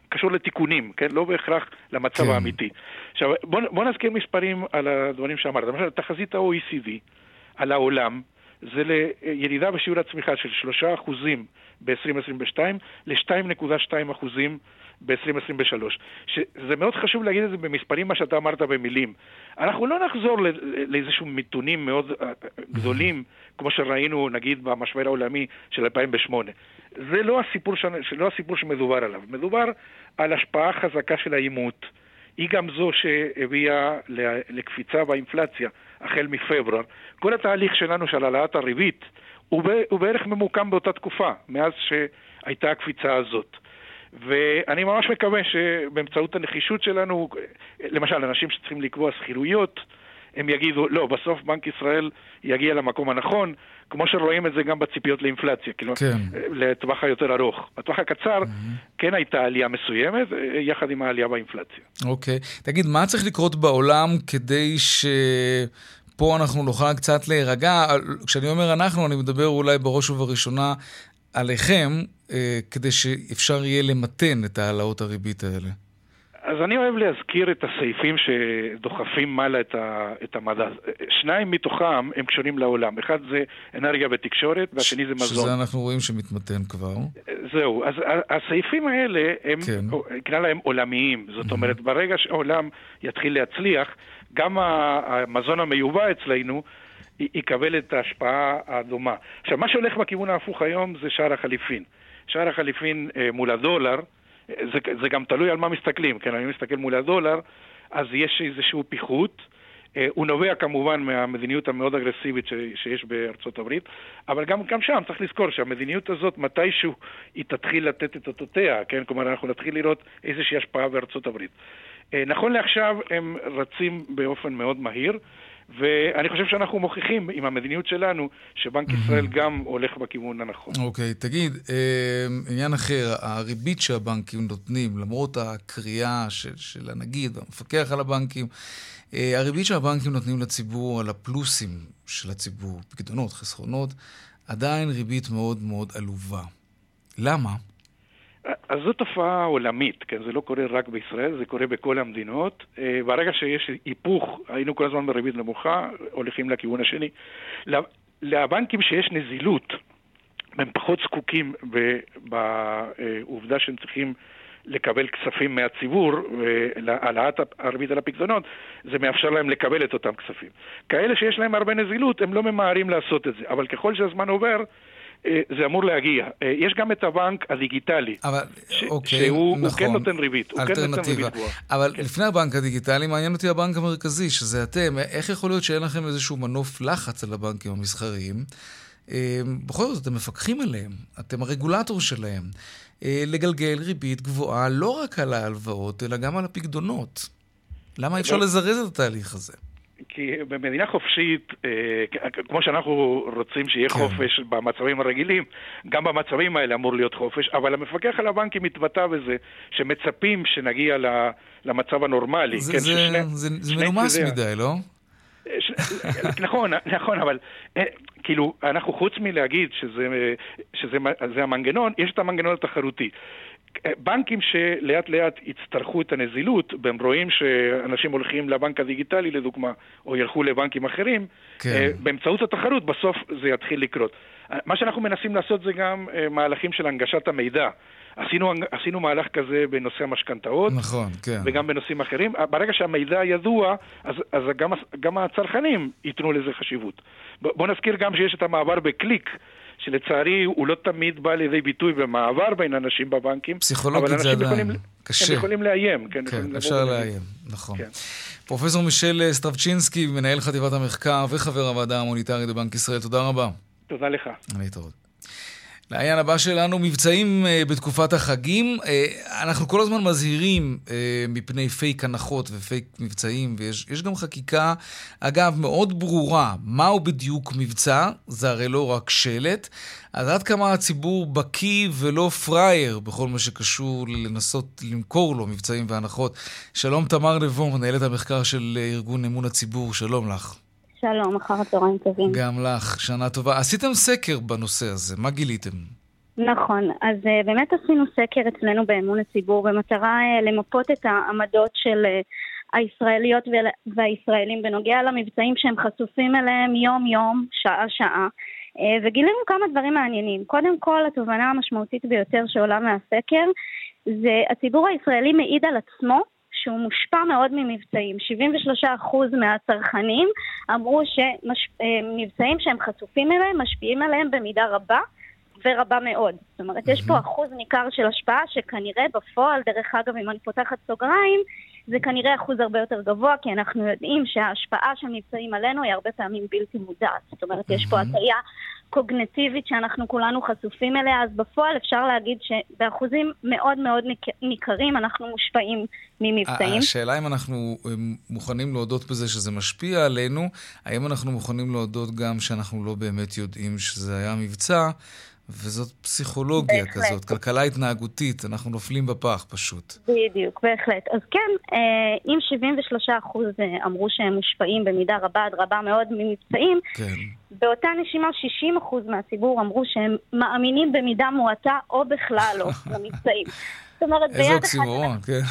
קשור לתיקונים, כן? לא בהכרח למצב כן. האמיתי. עכשיו, בוא, בוא נזכיר מספרים על הדברים שאמרת. למשל, תחזית ה-OECD על העולם זה לירידה בשיעור הצמיחה של 3% ב-2022 ל-2.2% ב-2023. זה מאוד חשוב להגיד את זה במספרים, מה שאתה אמרת במילים. אנחנו לא נחזור לאיזשהו מיתונים מאוד אה, גדולים, כמו שראינו נגיד במשבר העולמי של 2008. זה לא הסיפור, ש... לא הסיפור שמדובר עליו. מדובר על השפעה חזקה של העימות. היא גם זו שהביאה לקפיצה באינפלציה החל מפברואר. כל התהליך שלנו של העלאת הריבית הוא, הוא בערך ממוקם באותה תקופה, מאז שהייתה הקפיצה הזאת. ואני ממש מקווה שבאמצעות הנחישות שלנו, למשל, אנשים שצריכים לקבוע שכירויות, הם יגידו, לא, בסוף בנק ישראל יגיע למקום הנכון, כמו שרואים את זה גם בציפיות לאינפלציה, כאילו, כן. לטווח היותר ארוך. בטווח הקצר mm-hmm. כן הייתה עלייה מסוימת, יחד עם העלייה באינפלציה. אוקיי. תגיד, מה צריך לקרות בעולם כדי ש... פה אנחנו נוכל קצת להירגע. כשאני אומר אנחנו, אני מדבר אולי בראש ובראשונה עליכם, אה, כדי שאפשר יהיה למתן את העלאות הריבית האלה. אז אני אוהב להזכיר את הסעיפים שדוחפים מעלה את, ה, את המדע. שניים מתוכם הם קשורים לעולם. אחד זה אנרגיה ותקשורת, והשני זה מזון. שזה אנחנו רואים שמתמתן כבר. זהו. אז הסעיפים האלה, הם, כן. נקרא להם עולמיים. זאת אומרת, ברגע שהעולם יתחיל להצליח, גם המזון המיובא אצלנו יקבל את ההשפעה הדומה. עכשיו, מה שהולך בכיוון ההפוך היום זה שער החליפין. שער החליפין אה, מול הדולר, זה, זה גם תלוי על מה מסתכלים, כן, אני מסתכל מול הדולר, אז יש איזשהו פיחות. אה, הוא נובע כמובן מהמדיניות המאוד אגרסיבית ש, שיש בארצות הברית, אבל גם, גם שם צריך לזכור שהמדיניות הזאת מתישהו היא תתחיל לתת את אותותיה, כן? כלומר אנחנו נתחיל לראות איזושהי השפעה בארצות הברית. אה, נכון לעכשיו הם רצים באופן מאוד מהיר. ואני חושב שאנחנו מוכיחים עם המדיניות שלנו שבנק ישראל גם הולך בכיוון הנכון. אוקיי, okay, תגיד, אה, עניין אחר, הריבית שהבנקים נותנים, למרות הקריאה של, של הנגיד והמפקח על הבנקים, אה, הריבית שהבנקים נותנים לציבור על הפלוסים של הציבור, פקדונות, חסכונות, עדיין ריבית מאוד מאוד עלובה. למה? אז זו תופעה עולמית, כן? זה לא קורה רק בישראל, זה קורה בכל המדינות. אה, ברגע שיש היפוך, היינו כל הזמן בריבית נמוכה, הולכים לכיוון השני. לבנקים שיש נזילות, הם פחות זקוקים בעובדה שהם צריכים לקבל כספים מהציבור, והעלאת הריבית על הפקדונות, זה מאפשר להם לקבל את אותם כספים. כאלה שיש להם הרבה נזילות, הם לא ממהרים לעשות את זה, אבל ככל שהזמן עובר, אה, זה אמור להגיע. אה, יש גם את הבנק הדיגיטלי, אבל, ש- אוקיי, שהוא נכון, כן נותן ריבית, הוא כן נותן ריבית גבוהה. אבל כן. לפני הבנק הדיגיטלי, מעניין אותי הבנק המרכזי, שזה אתם. איך יכול להיות שאין לכם איזשהו מנוף לחץ על הבנקים המסחריים? אה, בכל זאת, אתם מפקחים עליהם, אתם הרגולטור שלהם. לגלגל ריבית גבוהה לא רק על ההלוואות, אלא גם על הפקדונות. למה אי אפשר לזרז את התהליך הזה? כי במדינה חופשית, אה, כמו שאנחנו רוצים שיהיה כן. חופש במצבים הרגילים, גם במצבים האלה אמור להיות חופש, אבל המפקח על הבנקים התבטא בזה, שמצפים שנגיע למצב הנורמלי. זה, כן, זה, ששני, זה, זה מנומס. מדי, לא? ש... נכון, נכון, אבל אה, כאילו, אנחנו חוץ מלהגיד שזה, שזה המנגנון, יש את המנגנון התחרותי. בנקים שלאט לאט יצטרכו את הנזילות, והם רואים שאנשים הולכים לבנק הדיגיטלי לדוגמה, או ילכו לבנקים אחרים, כן. אה, באמצעות התחרות בסוף זה יתחיל לקרות. מה שאנחנו מנסים לעשות זה גם אה, מהלכים של הנגשת המידע. עשינו, עשינו מהלך כזה בנושא המשכנתאות, נכון, כן. וגם בנושאים אחרים. ברגע שהמידע ידוע, אז, אז גם, גם הצרכנים ייתנו לזה חשיבות. בואו נזכיר גם שיש את המעבר בקליק. שלצערי הוא לא תמיד בא לידי ביטוי במעבר בין אנשים בבנקים. פסיכולוגית זה עדיין קשה. הם יכולים לאיים, כן. כן, אפשר לאיים, נכון. כן. פרופסור מישל סטרבצ'ינסקי, מנהל חטיבת המחקר וחבר הוועדה המוניטרית בבנק ישראל, תודה רבה. תודה לך. להתראות. לעניין הבא שלנו, מבצעים uh, בתקופת החגים. Uh, אנחנו כל הזמן מזהירים uh, מפני פייק הנחות ופייק מבצעים, ויש גם חקיקה, אגב, מאוד ברורה, מהו בדיוק מבצע, זה הרי לא רק שלט. אז עד כמה הציבור בקיא ולא פראייר בכל מה שקשור לנסות למכור לו מבצעים והנחות. שלום תמר נבו, מנהלת המחקר של ארגון אמון הציבור, שלום לך. שלום, אחר הצהריים טובים. גם לך, שנה טובה. עשיתם סקר בנושא הזה, מה גיליתם? נכון, אז uh, באמת עשינו סקר אצלנו באמון הציבור במטרה uh, למפות את העמדות של uh, הישראליות והישראלים בנוגע למבצעים שהם חשופים אליהם יום-יום, שעה-שעה. Uh, וגילינו כמה דברים מעניינים. קודם כל, התובנה המשמעותית ביותר שעולה מהסקר זה הציבור הישראלי מעיד על עצמו שהוא מושפע מאוד ממבצעים. 73% מהצרכנים אמרו שמבצעים שהם חשופים אליהם משפיעים עליהם במידה רבה ורבה מאוד. זאת אומרת, יש פה אחוז ניכר של השפעה שכנראה בפועל, דרך אגב, אם אני פותחת סוגריים, זה כנראה אחוז הרבה יותר גבוה, כי אנחנו יודעים שההשפעה של מבצעים עלינו היא הרבה פעמים בלתי מודעת. זאת אומרת, יש פה הטעיה קוגנטיבית שאנחנו כולנו חשופים אליה, אז בפועל אפשר להגיד שבאחוזים מאוד מאוד ניכרים אנחנו מושפעים ממבצעים. השאלה אם אנחנו מוכנים להודות בזה שזה משפיע עלינו, האם אנחנו מוכנים להודות גם שאנחנו לא באמת יודעים שזה היה מבצע, וזאת פסיכולוגיה בהחלט. כזאת, כלכלה התנהגותית, אנחנו נופלים בפח פשוט. בדיוק, בהחלט. אז כן, אה, אם 73% אה, אמרו שהם מושפעים במידה רבה עד רבה מאוד ממבצעים, כן. באותה נשימה 60% מהציבור אמרו שהם מאמינים במידה מועטה או בכלל לא למבצעים. זאת אומרת, ביד אחת אנחנו כן.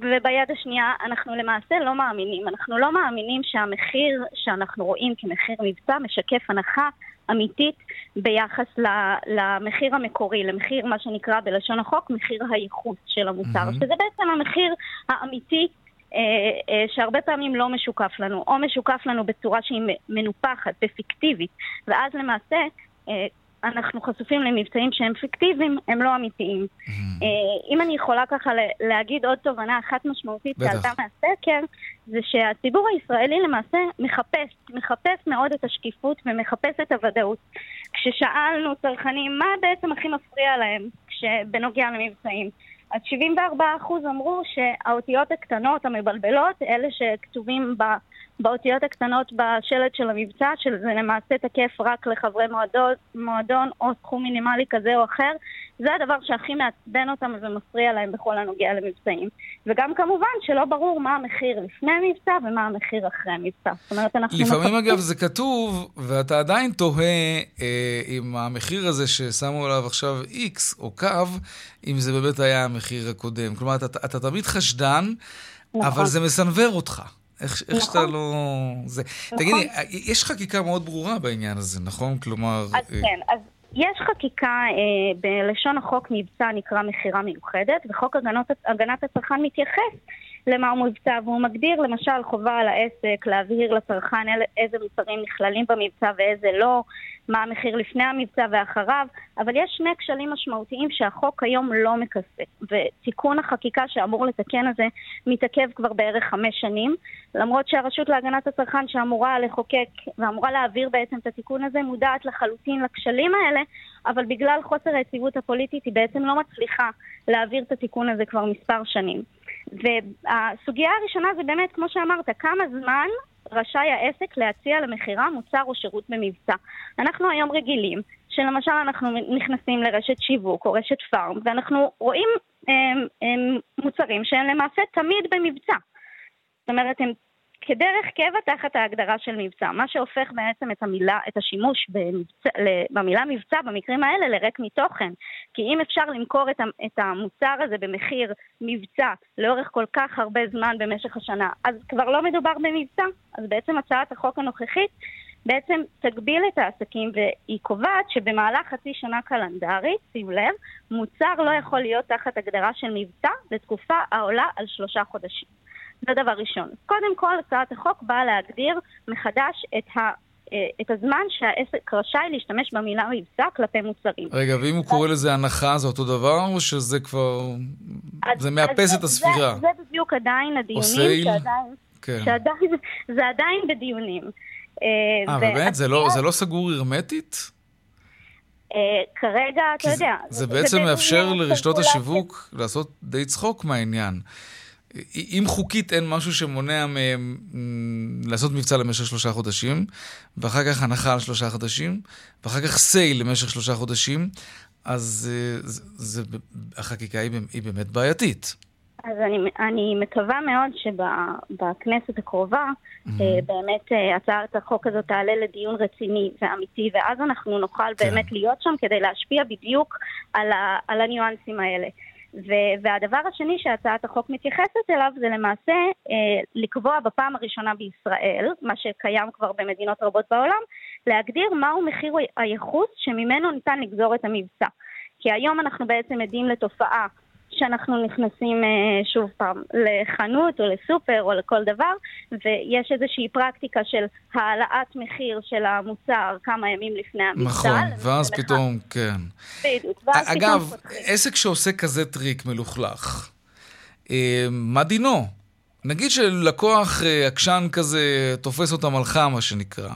וביד השנייה אנחנו למעשה לא מאמינים. אנחנו לא מאמינים שהמחיר שאנחנו רואים כמחיר מבצע משקף הנחה אמיתית ביחס למחיר המקורי, למחיר מה שנקרא בלשון החוק מחיר הייחוס של המוצר, mm-hmm. שזה בעצם המחיר האמיתי אה, אה, שהרבה פעמים לא משוקף לנו, או משוקף לנו בצורה שהיא מנופחת ופיקטיבית, ואז למעשה אה, אנחנו חשופים למבצעים שהם פיקטיביים, הם לא אמיתיים. Mm-hmm. אם אני יכולה ככה להגיד עוד תובנה אחת משמעותית שעלתה מהסקר, זה שהציבור הישראלי למעשה מחפש, מחפש מאוד את השקיפות ומחפש את הוודאות. כששאלנו צרכנים מה בעצם הכי מפריע להם בנוגע למבצעים, אז 74% אמרו שהאותיות הקטנות המבלבלות, אלה שכתובים ב... באותיות הקטנות בשלט של המבצע, שזה למעשה תקף רק לחברי מועדון, מועדון או סכום מינימלי כזה או אחר, זה הדבר שהכי מעצבן אותם ומפריע להם בכל הנוגע למבצעים. וגם כמובן שלא ברור מה המחיר לפני המבצע ומה המחיר אחרי המבצע. זאת אומרת, אנחנו... לפעמים מחכים... אגב זה כתוב, ואתה עדיין תוהה אה, אם המחיר הזה ששמו עליו עכשיו X או קו, אם זה באמת היה המחיר הקודם. כלומר, אתה, אתה תמיד חשדן, נכון. אבל זה מסנוור אותך. איך, איך שאתה נכון. לא... זה... נכון. תגידי, יש חקיקה מאוד ברורה בעניין הזה, נכון? כלומר... אז אה... כן, אז יש חקיקה, אה, בלשון החוק מבצע נקרא מכירה מיוחדת, וחוק הגנות, הגנת הצרכן מתייחס למה הוא מבצע, והוא מגדיר למשל חובה על העסק להבהיר לצרכן איזה מוצרים נכללים במבצע ואיזה לא, מה המחיר לפני המבצע ואחריו, אבל יש שני כשלים משמעותיים שהחוק היום לא מכסה, ותיקון החקיקה שאמור לתקן את זה מתעכב כבר בערך חמש שנים, למרות שהרשות להגנת הצרכן שאמורה לחוקק ואמורה להעביר בעצם את התיקון הזה מודעת לחלוטין לכשלים האלה, אבל בגלל חוסר היציבות הפוליטית היא בעצם לא מצליחה להעביר את התיקון הזה כבר מספר שנים. והסוגיה הראשונה זה באמת, כמו שאמרת, כמה זמן רשאי העסק להציע למכירה מוצר או שירות במבצע. אנחנו היום רגילים שלמשל אנחנו נכנסים לרשת שיווק או רשת פארם ואנחנו רואים הם, הם, מוצרים שהם למעשה תמיד במבצע. זאת אומרת, הם כדרך קבע תחת ההגדרה של מבצע, מה שהופך בעצם את המילה, את השימוש במבצע, במילה מבצע במקרים האלה לריק מתוכן. כי אם אפשר למכור את המוצר הזה במחיר מבצע לאורך כל כך הרבה זמן במשך השנה, אז כבר לא מדובר במבצע. אז בעצם הצעת החוק הנוכחית בעצם תגביל את העסקים והיא קובעת שבמהלך חצי שנה קלנדרית, שים לב, מוצר לא יכול להיות תחת הגדרה של מבצע לתקופה העולה על שלושה חודשים. זה דבר ראשון. קודם כל, הצעת החוק באה להגדיר מחדש את ה... אה, את הזמן שהעסק רשאי להשתמש במילה מבצע כלפי מוצרים. רגע, ואם הוא קורא לזה הנחה זה אותו דבר, או שזה כבר... אז, זה מאפס את הספירה? זה, זה בדיוק עדיין הדיונים, שעדיין, כן. שעדיין, זה עדיין בדיונים. אה, באמת? זה לא, זה לא סגור הרמטית? אה, כרגע, אתה יודע... זה בעצם מאפשר לרשתות השיווק לעשות די צחוק מהעניין. אם חוקית אין משהו שמונע מהם לעשות מבצע למשך שלושה חודשים, ואחר כך הנחה על שלושה חודשים, ואחר כך סייל למשך שלושה חודשים, אז אה, זה, זה, החקיקה היא, היא באמת בעייתית. אז אני, אני מקווה מאוד שבכנסת הקרובה mm-hmm. באמת אה, הצעת החוק הזאת תעלה לדיון רציני ואמיתי, ואז אנחנו נוכל כן. באמת להיות שם כדי להשפיע בדיוק על, ה, על הניואנסים האלה. והדבר השני שהצעת החוק מתייחסת אליו זה למעשה אה, לקבוע בפעם הראשונה בישראל, מה שקיים כבר במדינות רבות בעולם, להגדיר מהו מחיר הייחוס שממנו ניתן לגזור את המבצע. כי היום אנחנו בעצם עדים לתופעה שאנחנו נכנסים אה, שוב פעם לחנות או לסופר או לכל דבר, ויש איזושהי פרקטיקה של העלאת מחיר של המוצר כמה ימים לפני המבצע. נכון, ואז פתאום, כן. בדיוק, ואז פתאום... אגב, עסק שעושה כזה טריק מלוכלך, אה, מה דינו? נגיד שלקוח אה, עקשן כזה תופס אותם על חם, מה שנקרא.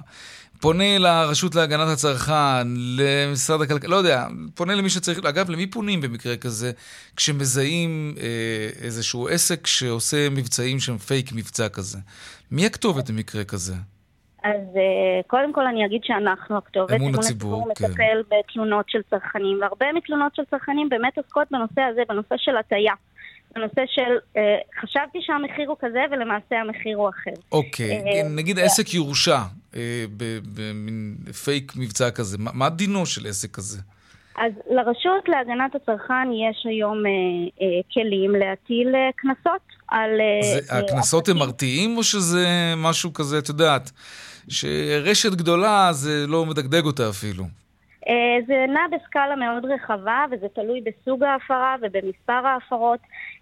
פונה לרשות להגנת הצרכן, למשרד הכלכלה, לא יודע, פונה למי שצריך, אגב, למי פונים במקרה כזה, כשמזהים אה, איזשהו עסק שעושה מבצעים שהם פייק מבצע כזה? מי הכתובת במקרה כזה? אז אה, קודם כל אני אגיד שאנחנו הכתובת. אמון הציבור, כן. מטפל בתלונות של צרכנים, והרבה מתלונות של צרכנים באמת עוסקות בנושא הזה, בנושא של הטיה. הנושא של אה, חשבתי שהמחיר הוא כזה ולמעשה המחיר הוא אחר. אוקיי, אה, נגיד עסק יורשע אה, במין פייק מבצע כזה, מה דינו של עסק כזה? אז לרשות להגנת הצרכן יש היום אה, אה, כלים להטיל אה, קנסות על... אה, הקנסות הם מרתיעים או שזה משהו כזה, את יודעת, שרשת גדולה זה לא מדגדג אותה אפילו? אה, זה נע בסקאלה מאוד רחבה וזה תלוי בסוג ההפרה ובמספר ההפרות,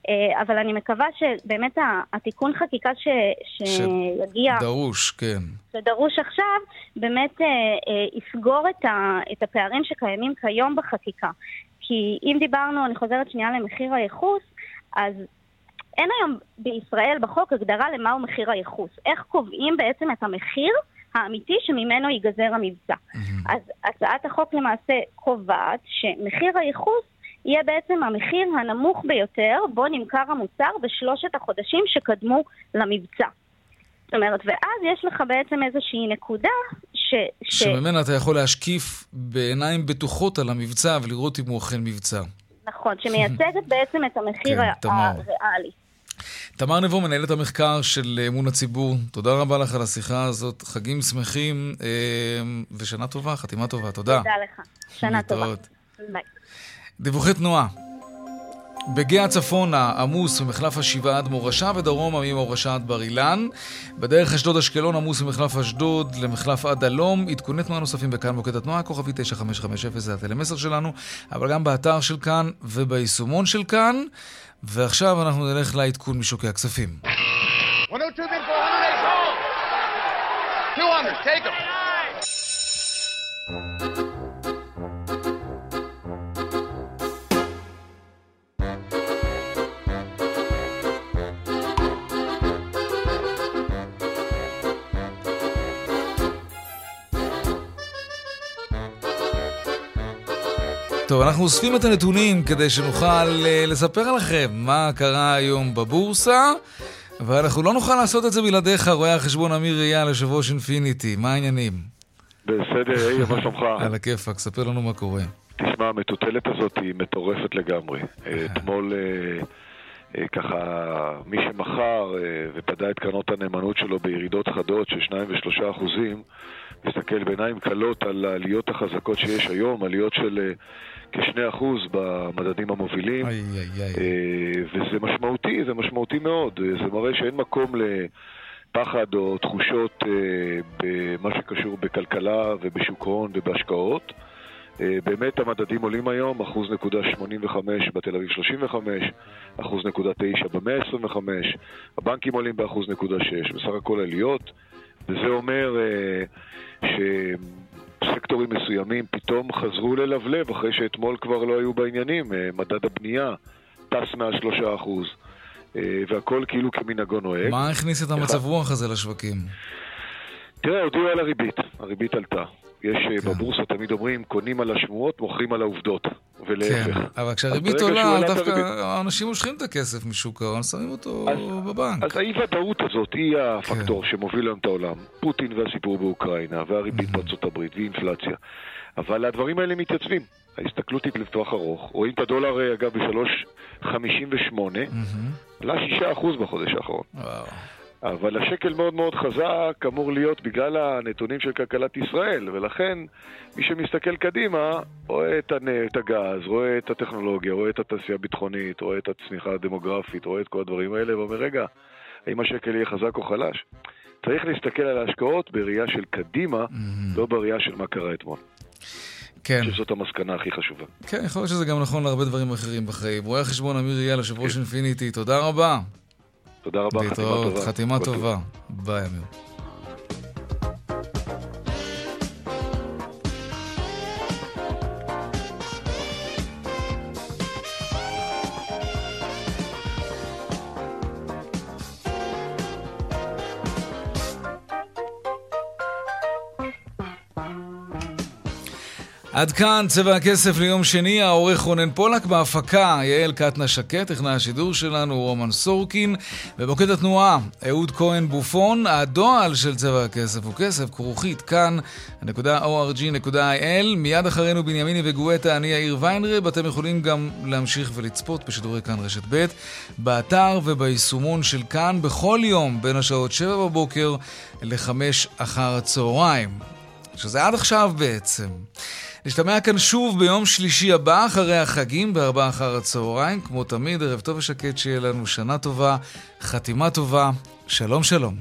אה, אבל אני מקווה שבאמת התיקון חקיקה ש... שיגיע... דרוש, כן. שדרוש עכשיו, באמת אה, יסגור את, ה... את הפערים שקיימים כיום בחקיקה. כי אם דיברנו, אני חוזרת שנייה למחיר הייחוס, אז אין היום בישראל בחוק הגדרה למהו מחיר הייחוס. איך קובעים בעצם את המחיר האמיתי שממנו ייגזר המבצע. Mm-hmm. אז הצעת החוק למעשה קובעת שמחיר הייחוס יהיה בעצם המחיר הנמוך ביותר בו נמכר המוצר בשלושת החודשים שקדמו למבצע. זאת אומרת, ואז יש לך בעצם איזושהי נקודה ש... שממנה אתה יכול להשקיף בעיניים בטוחות על המבצע ולראות אם הוא אכן מבצע. נכון, שמייצגת בעצם את המחיר כן, הריאלי. תמר נבו, מנהלת המחקר של אמון הציבור, תודה רבה לך על השיחה הזאת. חגים שמחים אה, ושנה טובה, חתימה טובה. תודה. תודה לך. שנה טובה. ביי. דיווחי תנועה. בגאה צפונה עמוס ממחלף השבעה עד מורשה ודרומה ממורשה עד בר אילן. בדרך אשדוד אשקלון עמוס ממחלף אשדוד למחלף עד הלום. עדכוני תנועה נוספים בכאן מוקד התנועה, כוכבי 9550 זה הטלמסר שלנו, אבל גם באתר של כאן וביישומון של כאן. ועכשיו אנחנו נלך לעדכון משוקי הכספים. 102, 200, take them. טוב, אנחנו אוספים את הנתונים כדי שנוכל uh, לספר לכם מה קרה היום בבורסה, ואנחנו לא נוכל לעשות את זה בלעדיך, רואה החשבון אמיר אייל, יושב ראש אינפיניטי. מה העניינים? בסדר, יאיר, מה שלומך? על הכיפאק, ספר לנו מה קורה. תשמע, המטוטלת הזאת היא מטורפת לגמרי. אתמול... אה, ככה, מי שמכר ופדה את קרנות הנאמנות שלו בירידות חדות של 2 ו-3 אחוזים, מסתכל בעיניים כלות על העליות החזקות שיש היום, עליות של כ-2% במדדים המובילים. איי, איי, איי. וזה משמעותי, זה משמעותי מאוד. זה מראה שאין מקום לפחד או תחושות במה שקשור בכלכלה ובשוק הון ובהשקעות. באמת המדדים עולים היום, אחוז נקודה 85 בתל אביב 35, אחוז נקודה 9 במאה 25, הבנקים עולים באחוז נקודה 6, בסך הכל עליות, וזה אומר uh, שסקטורים מסוימים פתאום חזרו ללבלב אחרי שאתמול כבר לא היו בעניינים, uh, מדד הבנייה טס מעל 3 אחוז, uh, והכל כאילו כמנהגו נוהג. מה הכניס את המצב רוח הזה לשווקים? תראה, הודיעו על הריבית, הריבית עלתה. יש כן. בבורסה תמיד אומרים, קונים על השמועות, מוכרים על העובדות, ולהפך. כן, אבל כשהריבית עולה, דווקא האנשים מושכים את הכסף משוק ההון, שמים אותו אז, בבנק. אז האי-ודאות הזאת היא הפקטור כן. שמוביל היום את העולם. פוטין והסיפור באוקראינה, והריבית mm-hmm. בארצות הברית, ואינפלציה. אבל הדברים האלה מתייצבים. ההסתכלות היא לטווח ארוך. רואים את הדולר, אגב, ב-3.58, עלה mm-hmm. 6% בחודש האחרון. וואו. אבל השקל מאוד מאוד חזק אמור להיות בגלל הנתונים של כלכלת ישראל, ולכן מי שמסתכל קדימה רואה את, הנ... את הגז, רואה את הטכנולוגיה, רואה את התעשייה הביטחונית, רואה את הצמיחה הדמוגרפית, רואה את כל הדברים האלה, ואומר, רגע, האם השקל יהיה חזק או חלש? צריך להסתכל על ההשקעות בראייה של קדימה, mm-hmm. לא בראייה של מה קרה אתמול. כן. שזאת המסקנה הכי חשובה. כן, יכול להיות שזה גם נכון להרבה דברים אחרים בחיים. רואה חשבון אמיר אייל, יושב ראש כן. אינפיניטי, תודה רבה. תודה רבה, חתימה טובה. חתימה טובה. ביי, אמיר. עד כאן צבע הכסף ליום שני, העורך רונן פולק בהפקה, יעל קטנה שקט, טכנאי השידור שלנו רומן סורקין, ובמוקד התנועה, אהוד כהן בופון, הדועל של צבע הכסף הוא כסף, כרוכית, כאן, נקודה org.il, מיד אחרינו בנימיני וגואטה, אני יאיר ויינרב, אתם יכולים גם להמשיך ולצפות בשידורי כאן רשת ב', באתר וביישומון של כאן, בכל יום, בין השעות 7 בבוקר ל-5 אחר הצהריים. שזה עד עכשיו בעצם. נשתמע כאן שוב ביום שלישי הבא, אחרי החגים, בארבעה אחר הצהריים. כמו תמיד, ערב טוב ושקט, שיהיה לנו שנה טובה, חתימה טובה. שלום שלום.